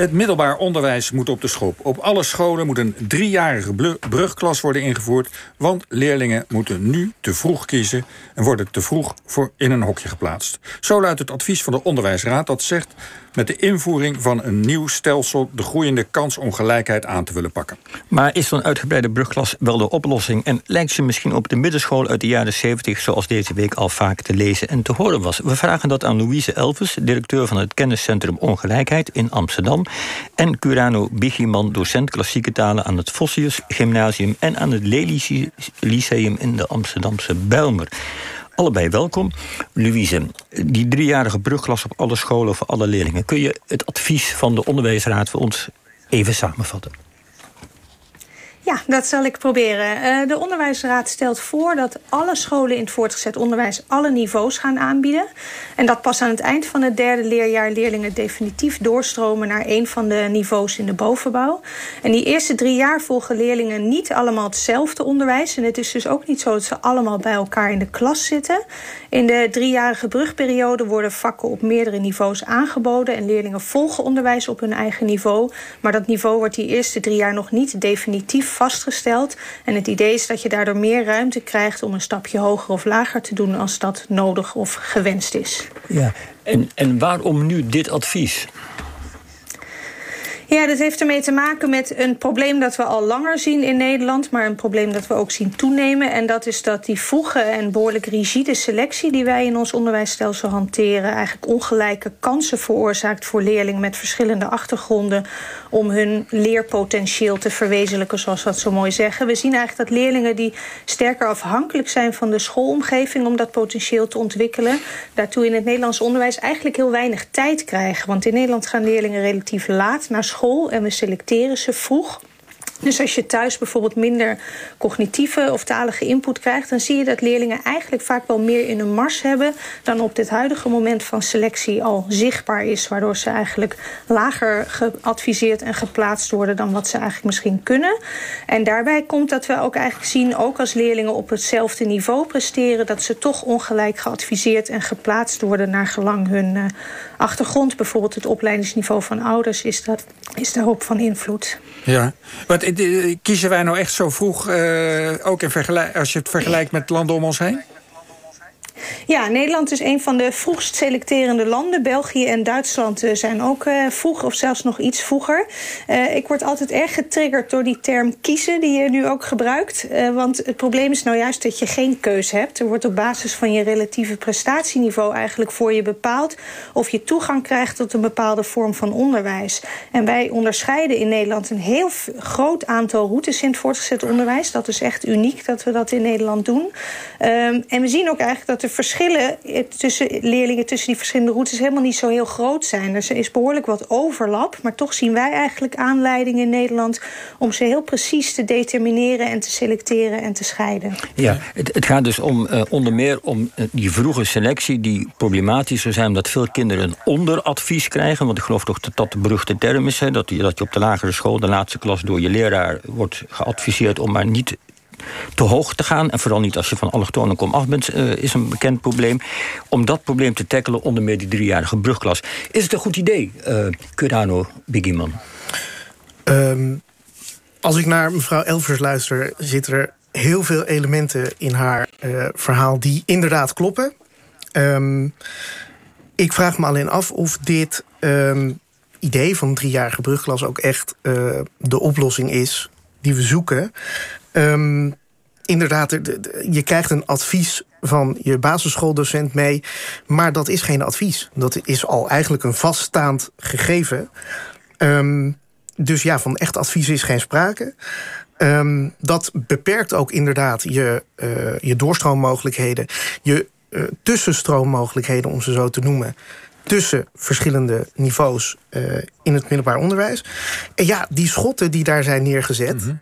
Het middelbaar onderwijs moet op de schop. Op alle scholen moet een driejarige brugklas worden ingevoerd... want leerlingen moeten nu te vroeg kiezen... en worden te vroeg voor in een hokje geplaatst. Zo luidt het advies van de Onderwijsraad dat zegt met de invoering van een nieuw stelsel de groeiende kansongelijkheid aan te willen pakken. Maar is zo'n uitgebreide brugklas wel de oplossing? En lijkt ze misschien op de middenschool uit de jaren 70, zoals deze week al vaak te lezen en te horen was? We vragen dat aan Louise Elvers, directeur van het kenniscentrum Ongelijkheid in Amsterdam. En Curano Bigiman, docent klassieke talen aan het Vossius Gymnasium en aan het Lely Lyceum in de Amsterdamse Bijlmer allebei welkom. Louise, die driejarige brugklas op alle scholen voor alle leerlingen. Kun je het advies van de onderwijsraad voor ons even samenvatten? Ja, dat zal ik proberen. Eh, de Onderwijsraad stelt voor dat alle scholen in het voortgezet onderwijs alle niveaus gaan aanbieden. En dat pas aan het eind van het derde leerjaar leerlingen definitief doorstromen naar een van de niveaus in de bovenbouw. En die eerste drie jaar volgen leerlingen niet allemaal hetzelfde onderwijs. En het is dus ook niet zo dat ze allemaal bij elkaar in de klas zitten. In de driejarige brugperiode worden vakken op meerdere niveaus aangeboden. En leerlingen volgen onderwijs op hun eigen niveau. Maar dat niveau wordt die eerste drie jaar nog niet definitief vastgesteld. En het idee is dat je daardoor meer ruimte krijgt om een stapje hoger of lager te doen als dat nodig of gewenst is. Ja, en, en waarom nu dit advies? Ja, dat heeft ermee te maken met een probleem dat we al langer zien in Nederland, maar een probleem dat we ook zien toenemen. En dat is dat die vroege en behoorlijk rigide selectie die wij in ons onderwijsstelsel hanteren, eigenlijk ongelijke kansen veroorzaakt voor leerlingen met verschillende achtergronden om hun leerpotentieel te verwezenlijken, zoals we dat zo mooi zeggen. We zien eigenlijk dat leerlingen die sterker afhankelijk zijn van de schoolomgeving om dat potentieel te ontwikkelen, daartoe in het Nederlands onderwijs eigenlijk heel weinig tijd krijgen. Want in Nederland gaan leerlingen relatief laat naar school en we selecteren ze vroeg. Dus als je thuis bijvoorbeeld minder cognitieve of talige input krijgt, dan zie je dat leerlingen eigenlijk vaak wel meer in een mars hebben dan op dit huidige moment van selectie al zichtbaar is, waardoor ze eigenlijk lager geadviseerd en geplaatst worden dan wat ze eigenlijk misschien kunnen. En daarbij komt dat we ook eigenlijk zien, ook als leerlingen op hetzelfde niveau presteren, dat ze toch ongelijk geadviseerd en geplaatst worden naar gelang hun uh, achtergrond. Bijvoorbeeld het opleidingsniveau van ouders is, dat, is daarop van invloed. Ja, wat eh, kiezen wij nou echt zo vroeg, uh, ook in als je het vergelijkt met landen om ons heen? Ja, Nederland is een van de vroegst selecterende landen. België en Duitsland eh, zijn ook uh, vroeg of zelfs nog iets vroeger. Uh, ik word altijd erg getriggerd door die term kiezen die je nu ook gebruikt. Want het probleem is nou juist dat je geen keus hebt. Er wordt op basis van je relatieve prestatieniveau eigenlijk voor je bepaald of je toegang krijgt tot een bepaalde vorm van onderwijs. En wij onderscheiden in Nederland een heel groot aantal routes in het voortgezet onderwijs. Dat is echt uniek dat we dat in Nederland doen. Um, en we zien ook eigenlijk dat er verschillen tussen leerlingen tussen die verschillende routes helemaal niet zo heel groot zijn. Er is behoorlijk wat overlap, maar toch zien wij eigenlijk aanleiding in Nederland om ze heel precies te determineren en te selecteren en te scheiden. Ja, het, het gaat dus om uh, onder meer om uh, die vroege selectie die problematisch zou zijn, omdat veel kinderen een onderadvies krijgen. Want ik geloof toch dat dat de beruchte term is, hè, dat, je, dat je op de lagere school, de laatste klas, door je leraar wordt geadviseerd om maar niet te hoog te gaan. En vooral niet als je van allochtonen kom af bent, uh, is een bekend probleem. Om dat probleem te tackelen onder meer die driejarige brugklas. Is het een goed idee, uh, Curano Bigiman? Um, als ik naar mevrouw Elvers luister, zitten er heel veel elementen in haar uh, verhaal die inderdaad kloppen. Um, ik vraag me alleen af of dit um, idee van driejarige brugklas ook echt de oplossing is die we zoeken. Um, inderdaad, je krijgt een advies van je basisschooldocent mee. Maar dat is geen advies. Dat is al eigenlijk een vaststaand gegeven. Um, dus ja, van echt advies is geen sprake. Um, dat beperkt ook inderdaad je, uh, je doorstroommogelijkheden. Je uh, tussenstroommogelijkheden, om ze zo te noemen tussen verschillende niveaus uh, in het middelbaar onderwijs. En ja, die schotten die daar zijn neergezet... -hmm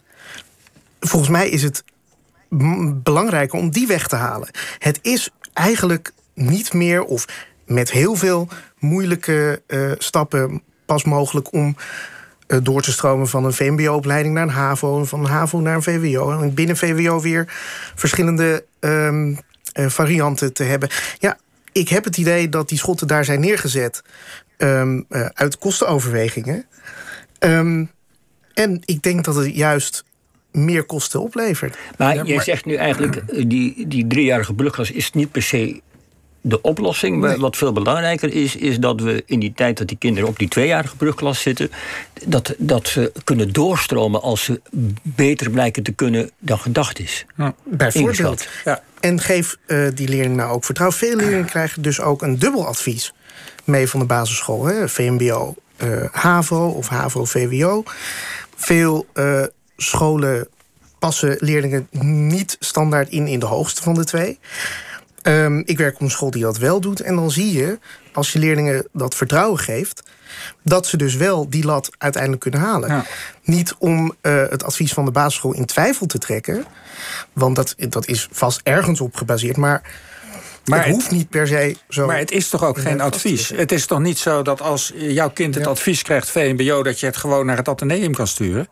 volgens mij is het belangrijker om die weg te halen. Het is eigenlijk niet meer of met heel veel moeilijke uh, stappen pas mogelijk om uh, door te stromen van een VMBO-opleiding naar een HAVO, van een HAVO naar een VWO en binnen VWO weer verschillende um, varianten te hebben. Ja, ik heb het idee dat die schotten daar zijn neergezet um, uit kostenoverwegingen. Um, en ik denk dat het juist meer kosten oplevert. Maar ja, je zegt nu eigenlijk, eh, die, die driejarige brugklas is niet per se de oplossing. Wat veel belangrijker is, is dat we in die tijd dat die kinderen op die tweejarige brugklas zitten, dat, dat ze kunnen doorstromen als ze beter blijken te kunnen dan gedacht is. Ja, bijvoorbeeld. Ja. En geef uh, die leerling nou ook vertrouwen. Veel leerlingen krijgen dus ook een dubbel advies mee van de basisschool. Hè? VMBO, uh, eh, HAVO of HAVO-VWO. Veel uh, scholen passen leerlingen niet standaard in in de hoogste van de twee. Um, ik werk op een school die dat wel doet. En dan zie je, als je leerlingen dat vertrouwen geeft... dat ze dus wel die lat uiteindelijk kunnen halen. Ja. Niet om uh, het advies van de basisschool in twijfel te trekken... want dat, dat is vast ergens op gebaseerd... maar maar het hoeft niet per se zo. Maar het is toch ook geen advies? Het is toch niet zo dat als jouw kind het advies krijgt VMBO... dat je het gewoon naar het ateneum kan sturen?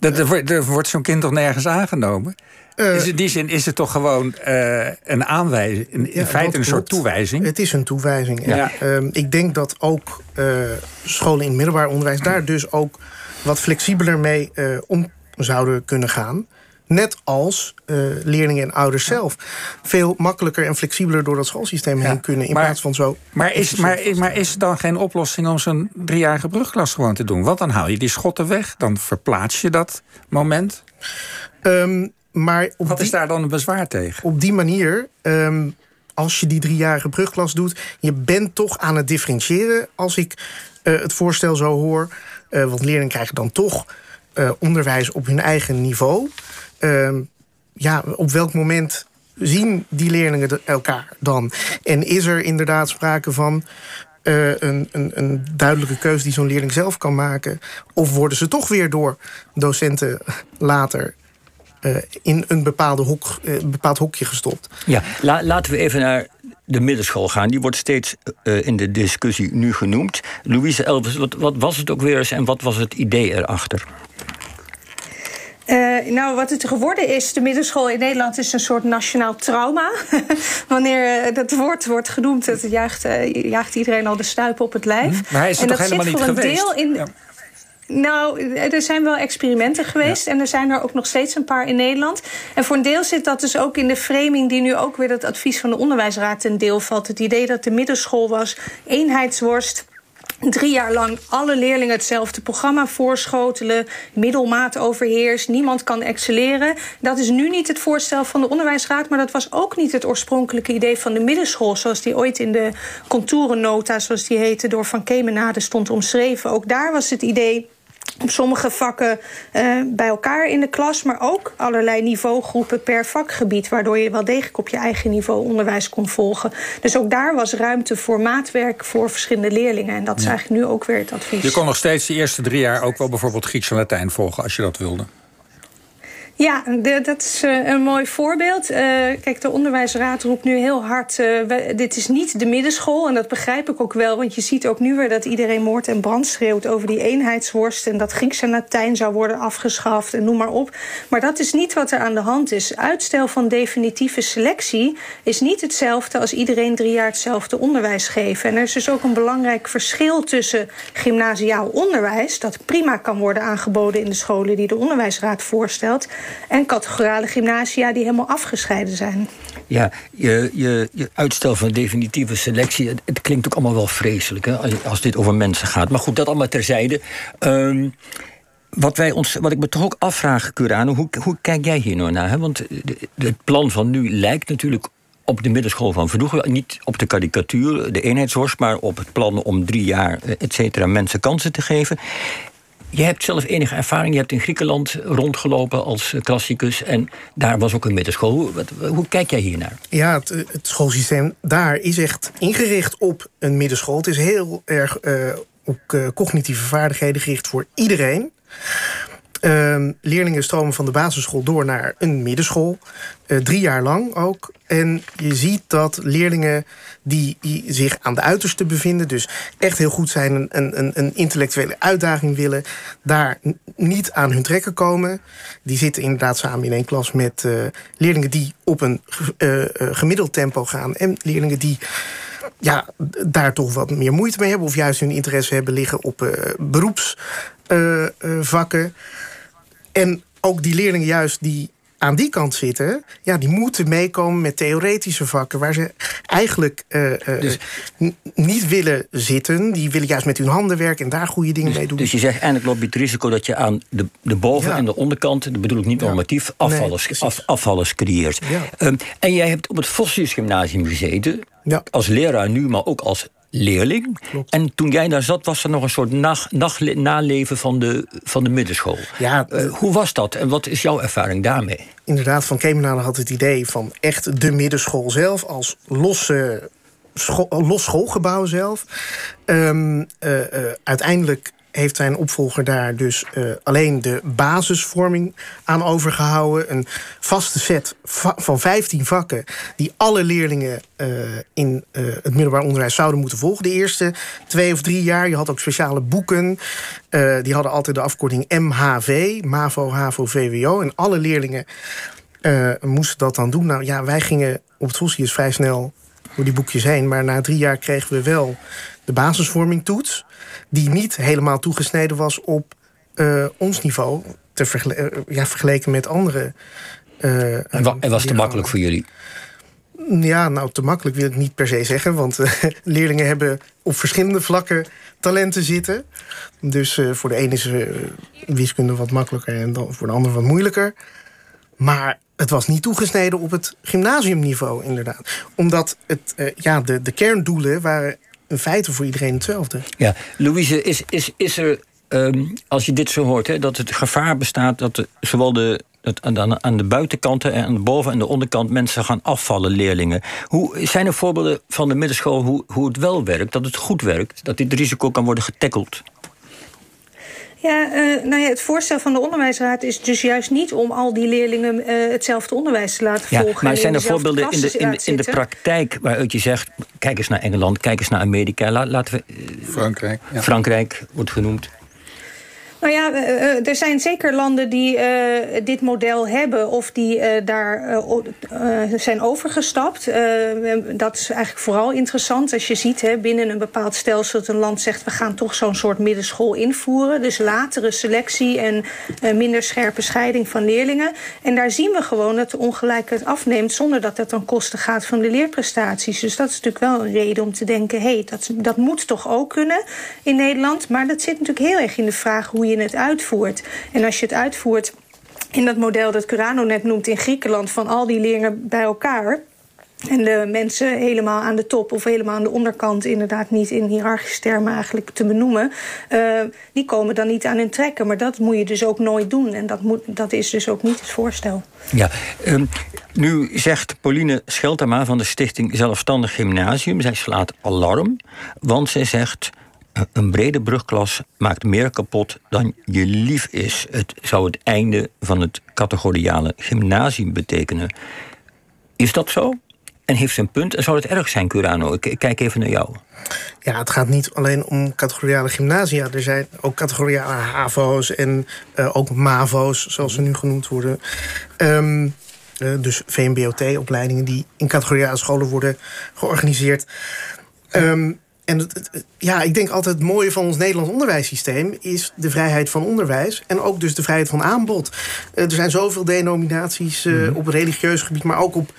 Dat, er, wordt zo'n kind toch nergens aangenomen? Uh, in die zin is het toch gewoon uh, een aanwijzing, in ja, feite een soort toewijzing? Het is een toewijzing. Ja. Uh, ik denk dat ook eh, scholen in het middelbaar onderwijs daar dus ook wat flexibeler mee om zouden kunnen gaan. Net als uh, leerlingen en ouders zelf. Veel makkelijker en flexibeler door dat schoolsysteem heen kunnen. In plaats van zo. Maar is, maar, maar is dan geen oplossing om zo'n driejarige brugklas gewoon te doen? Want dan haal je die schotten weg. Dan verplaats je dat moment. Um, maar op Wat is daar dan een bezwaar tegen? Op die manier. Um, als je die driejarige brugklas doet, je bent toch aan het differentiëren. Als ik uh, het voorstel zo hoor. Uh, want leerlingen krijgen dan toch uh, onderwijs op hun eigen niveau. Ehm, ja, op welk moment zien die leerlingen elkaar dan? En is er inderdaad sprake van uh, een, een, een, duidelijke keuze die zo'n leerling zelf kan maken? Of worden ze toch weer door docenten later uh, in een, bepaalde uh, bepaald hokje gestopt? Ja, la, laten we even naar de middenschool gaan. Die wordt steeds in de discussie nu genoemd. Louise Elvis, wat, wat was het ook weer eens en wat was het idee erachter? Uh, nou, wat het geworden is, de middenschool in Nederland is een soort nationaal trauma. Wanneer uh, dat woord wordt genoemd, dat jaagt, uh, jaagt iedereen al de stuip op het lijf. Hm. Maar hij is er en toch dat helemaal zit voor niet een geweest? Deel in, ja. Nou, er zijn wel experimenten geweest ja. en er zijn er ook nog steeds een paar in Nederland. En voor een deel zit dat dus ook in de framing die nu ook weer dat advies van de onderwijsraad ten deel valt. Het idee dat de middenschool was eenheidsworst drie jaar lang alle leerlingen hetzelfde programma voorschotelen, middelmaat overheerst, niemand kan excelleren. Dat is nu niet het voorstel van de onderwijsraad, maar dat was ook niet het oorspronkelijke idee van de middenschool, zoals die ooit in de contourennota, zoals die heette, door Van Kemenade stond omschreven. Ook daar was het idee op sommige vakken uh, bij elkaar in de klas, maar ook allerlei niveaugroepen per vakgebied, waardoor je wel degelijk op je eigen niveau onderwijs kon volgen. Dus ook daar was ruimte voor maatwerk voor verschillende leerlingen. En dat is eigenlijk nu ook weer het advies. Je kon nog steeds de eerste drie jaar ook wel bijvoorbeeld Grieks en Latijn volgen als je dat wilde. Ja, dat is uh, een mooi voorbeeld. Uh, kijk, de onderwijsraad roept nu heel hard... Uh, dit is niet de middenschool. En dat begrijp ik ook wel. Want je ziet ook nu weer dat iedereen moord en brand schreeuwt... over die eenheidsworst en dat Grieks en Latijn zou worden afgeschaft... en noem maar op. Maar dat is niet wat er aan de hand is. Uitstel van definitieve selectie is niet hetzelfde... als iedereen drie jaar hetzelfde onderwijs geven. En er is dus ook een belangrijk verschil tussen gymnasiaal onderwijs... dat prima kan worden aangeboden in de scholen die de onderwijsraad voorstelt en categorale gymnasia die helemaal afgescheiden zijn. Ja, je, je, je uitstel van definitieve selectie, het, klinkt ook allemaal wel vreselijk hè, als, als dit over mensen gaat. Maar goed, dat allemaal terzijde. Um, wat, wij ons, wat ik me toch ook afvraag, Curano, hoe, hoe kijk jij hier nou naar? Hè? Want het plan van nu lijkt natuurlijk op de middenschool van vroeger. Niet op de karikatuur, de eenheidsworst, maar op het plan om drie jaar, et cetera, mensen kansen te geven. Je hebt zelf enige ervaring. Je hebt in Griekenland rondgelopen als klassicus. En daar was ook een middenschool. Hoe, kijk jij hier naar? Ja, het, het, schoolsysteem daar is echt ingericht op een middenschool. Het is heel erg uh, op cognitieve vaardigheden gericht voor iedereen. Ehm, leerlingen stromen van de basisschool door naar een middenschool. Uh, drie jaar lang ook. En je ziet dat leerlingen die, zich aan de uiterste bevinden... dus echt heel goed zijn, een, een, een intellectuele uitdaging willen... daar niet aan hun trekken komen. Die zitten inderdaad samen in één klas met uh, leerlingen... die op een uh, gemiddeld tempo gaan. En leerlingen die ja, daar toch wat meer moeite mee hebben... of juist hun interesse hebben liggen op beroepsvakken... En ook die leerlingen juist die aan die kant zitten, ja, die moeten meekomen met theoretische vakken waar ze eigenlijk uh, dus, niet willen zitten. Die willen juist met hun handen werken en daar goede dingen dus, mee doen. Dus je zegt eigenlijk loop je het risico dat je aan de, de boven- en de onderkant, dat bedoel ik niet normatief, afvallers, af, afvallers creëert. Um, en jij hebt op het Vossius Gymnasium gezeten, als leraar nu, maar ook als leerling. En toen jij daar zat, was er nog een soort nacht, nacht, naleven van de, van de middenschool. Ja, uh, hoe was dat en wat is jouw ervaring daarmee? Inderdaad, Van Kemenade had het idee van echt de middenschool zelf als losse school, los schoolgebouw zelf. Um, uh, uh, uiteindelijk heeft zijn opvolger daar dus uh, alleen de basisvorming aan overgehouden. Een vaste set va van 15 vakken die alle leerlingen uh, in uh, het middelbaar onderwijs zouden moeten volgen. De eerste twee of drie jaar. Je had ook speciale boeken. die hadden altijd de afkorting MHV, MAVO, HAVO, VWO. En alle leerlingen moesten dat dan doen. Nou ja, wij gingen op het Vossius vrij snel door die boekjes heen. Maar na drie jaar kregen we wel de basisvorming toets die niet helemaal toegesneden was op uh, ons niveau. Te uh, ja, vergeleken met andere. Uh, en, wa en was te makkelijk voor jullie? Ja, nou, te makkelijk wil ik niet per se zeggen. Want leerlingen hebben op verschillende vlakken talenten zitten. Dus voor de ene is wiskunde wat makkelijker en dan voor de ander wat moeilijker. Maar het was niet toegesneden op het gymnasiumniveau, inderdaad. Omdat het, ja, de, de kerndoelen waren in feite voor iedereen hetzelfde. Ja, Louise, is, is, is er, um, als je dit zo hoort, hè, dat het gevaar bestaat dat zowel de dat aan, aan de buitenkanten en aan de boven- en de onderkant mensen gaan afvallen, leerlingen. Hoe, zijn er voorbeelden van de middenschool hoe, hoe het wel werkt, dat het goed werkt, dat dit risico kan worden getackeld? Ja, uh, nou ja, het voorstel van de onderwijsraad is dus juist niet om al die leerlingen uh, hetzelfde onderwijs te laten ja, volgen. Maar zijn er voorbeelden in de, in, de, in de praktijk waaruit je zegt: kijk eens naar Engeland, kijk eens naar Amerika, laten we. Uh, Frankrijk. Ja. Frankrijk wordt genoemd. Nou ja, er zijn zeker landen die uh, dit model hebben of die daar zijn overgestapt. dat is eigenlijk vooral interessant als je ziet hè, binnen een bepaald stelsel dat een land zegt we gaan toch zo'n soort middenschool invoeren. Dus latere selectie en minder scherpe scheiding van leerlingen. En daar zien we gewoon dat de ongelijkheid afneemt zonder dat dat ten koste gaat van de leerprestaties. Dus dat is natuurlijk wel een reden om te denken, hé, hey, dat, dat moet toch ook kunnen in Nederland. Maar dat zit natuurlijk heel erg in de vraag hoe je je het uitvoert. En als je het uitvoert in dat model dat Curano net noemt in Griekenland, van al die leerlingen bij elkaar. En de mensen helemaal aan de top of helemaal aan de onderkant, inderdaad niet in hiërarchische termen eigenlijk te benoemen, uh, die komen dan niet aan hun trekken. Maar dat moet je dus ook nooit doen. En dat, moet, dat is dus ook niet het voorstel. Ja, um, nu zegt Pauline Scheltema van de Stichting Zelfstandig Gymnasium, zij slaat alarm, want zij zegt. Een brede brugklas maakt meer kapot dan je lief is. Het zou het einde van het categoriale gymnasium betekenen. Is dat zo? En heeft een punt? En zou het erg zijn, Curano? Ik, kijk even naar jou. Ja, het gaat niet alleen om categoriale gymnasia. Er zijn ook categoriale HAVO's en uh, ook MAVO's, zoals ze nu genoemd worden. Um, uh, dus VMBOT-opleidingen die in categoriale scholen worden georganiseerd. Um, en ja, ik denk altijd het mooie van ons Nederlands onderwijssysteem is de vrijheid van onderwijs en ook dus de vrijheid van aanbod. Uh, er zijn zoveel denominaties uh, mm-hmm. op religieus gebied, maar ook op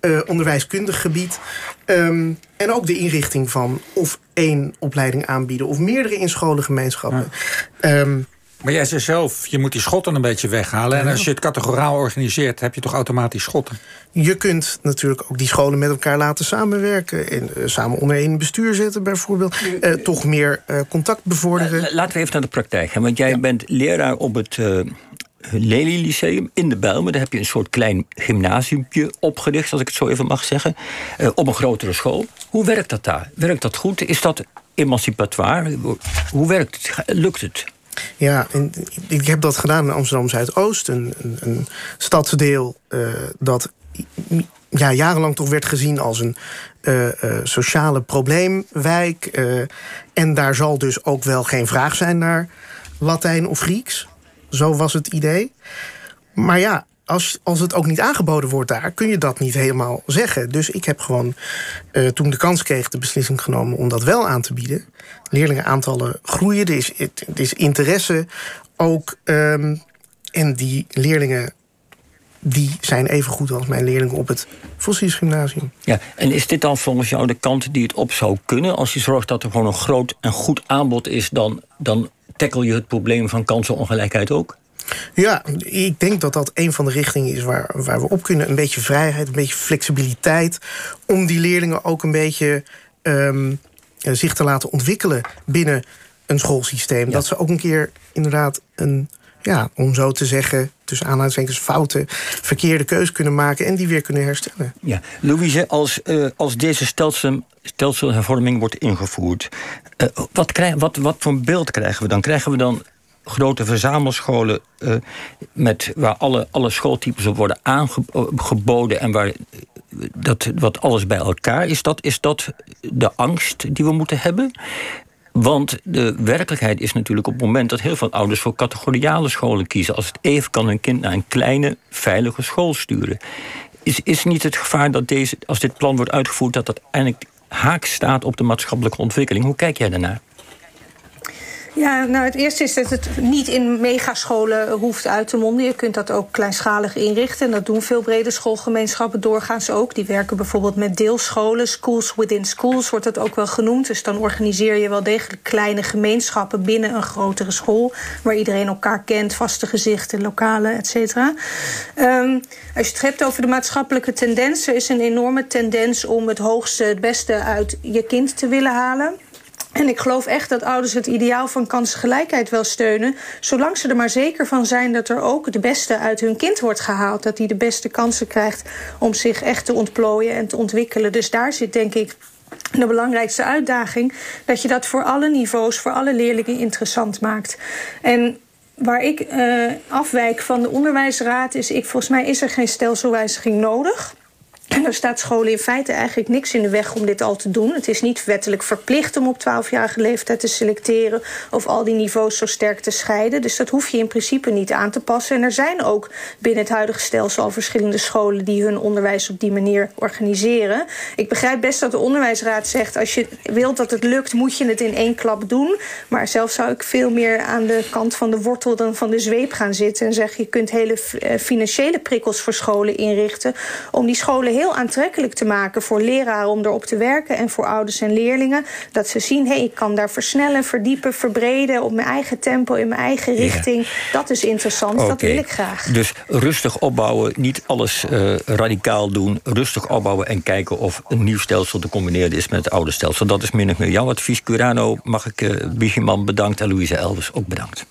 uh, onderwijskundig gebied. Um, en ook de inrichting van of één opleiding aanbieden of meerdere in scholengemeenschappen. Ja. Um, maar jij zei zelf, je moet die schotten een beetje weghalen. Ja. En als je het categoraal organiseert, heb je toch automatisch schotten? Je kunt natuurlijk ook die scholen met elkaar laten samenwerken. En uh, samen onder één bestuur zetten bijvoorbeeld. Uh, toch meer uh, contact bevorderen. laten we even naar de praktijk gaan. Want jij ja. bent leraar op het... Lely Lyceum in de Bijlmer. Daar heb je een soort klein gymnasiumpje opgericht, als ik het zo even mag zeggen. op een grotere school. Hoe werkt dat daar? Werkt dat goed? Is dat emancipatoire? Hoe werkt het? Lukt het? Ja, ik heb dat gedaan in Amsterdam Zuidoost, een, een, stadsdeel uh, dat ja, jarenlang toch werd gezien als een uh, uh, sociale probleemwijk. En daar zal dus ook wel geen vraag zijn naar Latijn of Grieks. Zo was het idee. Maar ja, als, als het ook niet aangeboden wordt daar, kun je dat niet helemaal zeggen. Dus ik heb gewoon, toen de kans kreeg, de beslissing genomen om dat wel aan te bieden. Leerlingenaantallen groeien, er is, is interesse ook. Um, en die leerlingen die zijn even goed als mijn leerlingen op het Fossies Gymnasium. Ja, en is dit dan volgens jou de kant die het op zou kunnen? Als je zorgt dat er gewoon een groot en goed aanbod is, dan, dan tackle je het probleem van kansenongelijkheid ook? Ja, ik denk dat dat een van de richtingen is waar, waar we op kunnen. Een beetje vrijheid, een beetje flexibiliteit. Om die leerlingen ook een beetje um, zich te laten ontwikkelen binnen een schoolsysteem. Dat ze ook een keer inderdaad een ja, om zo te zeggen, tussen aanhalingstekens fouten, verkeerde keus kunnen maken en die weer kunnen herstellen. Ja, Louise, als, uh, als deze stelsel, stelselhervorming wordt ingevoerd, uh, wat, krijg, wat, wat voor beeld krijgen we dan? Krijgen we dan grote verzamelscholen uh, met, waar alle, alle schooltypes op worden aangeboden en waar dat, wat alles bij elkaar is? Dat, is dat de angst die we moeten hebben? Want de werkelijkheid is natuurlijk op het moment dat heel veel ouders voor categoriale scholen kiezen. Als het even kan hun kind naar een kleine, veilige school sturen. Is, is niet het gevaar dat deze, als dit plan wordt uitgevoerd, dat dat eigenlijk haak staat op de maatschappelijke ontwikkeling? Hoe kijk jij daarnaar? Ja, nou het eerste is dat het niet in megascholen hoeft uit te monden. Je kunt dat ook kleinschalig inrichten. En dat doen veel brede schoolgemeenschappen doorgaans ook. Die werken bijvoorbeeld met deelscholen. Schools within schools wordt dat ook wel genoemd. Dus dan organiseer je wel degelijk kleine gemeenschappen binnen een grotere school. Waar iedereen elkaar kent, vaste gezichten, lokalen, et cetera. Um, als je het hebt over de maatschappelijke tendens, er is een enorme tendens om het hoogste, het beste uit je kind te willen halen. En ik geloof echt dat ouders het ideaal van kansengelijkheid wel steunen. Zolang ze er maar zeker van zijn dat er ook de beste uit hun kind wordt gehaald. Dat hij de beste kansen krijgt om zich echt te ontplooien en te ontwikkelen. Dus daar zit denk ik de belangrijkste uitdaging. Dat je dat voor alle niveaus, voor alle leerlingen interessant maakt. En waar ik uh, afwijk van de onderwijsraad is... Ik, volgens mij is er geen stelselwijziging nodig. En er staat scholen in feite eigenlijk niks in de weg om dit al te doen. Het is niet wettelijk verplicht om op 12-jarige leeftijd te selecteren of al die niveaus zo sterk te scheiden. Dus dat hoef je in principe niet aan te passen. En er zijn ook binnen het huidige stelsel al verschillende scholen die hun onderwijs op die manier organiseren. Ik begrijp best dat de onderwijsraad zegt: als je wilt dat het lukt, moet je het in één klap doen. Maar zelf zou ik veel meer aan de kant van de wortel dan van de zweep gaan zitten en zeggen: je kunt hele eh, financiële prikkels voor scholen inrichten om die scholen heel aantrekkelijk te maken voor leraren om erop te werken en voor ouders en leerlingen. Dat ze zien, hé, hey, ik kan daar versnellen, verdiepen, verbreden op mijn eigen tempo, in mijn eigen richting. Dat is interessant, dat wil ik graag. Dus rustig opbouwen, niet alles uh, radicaal doen. Rustig opbouwen en kijken of een nieuw stelsel te combineren is met het oude stelsel. Dat is min of meer jouw advies. Curano mag ik uh, Bigeman bedankt en Louise Elvis ook bedankt.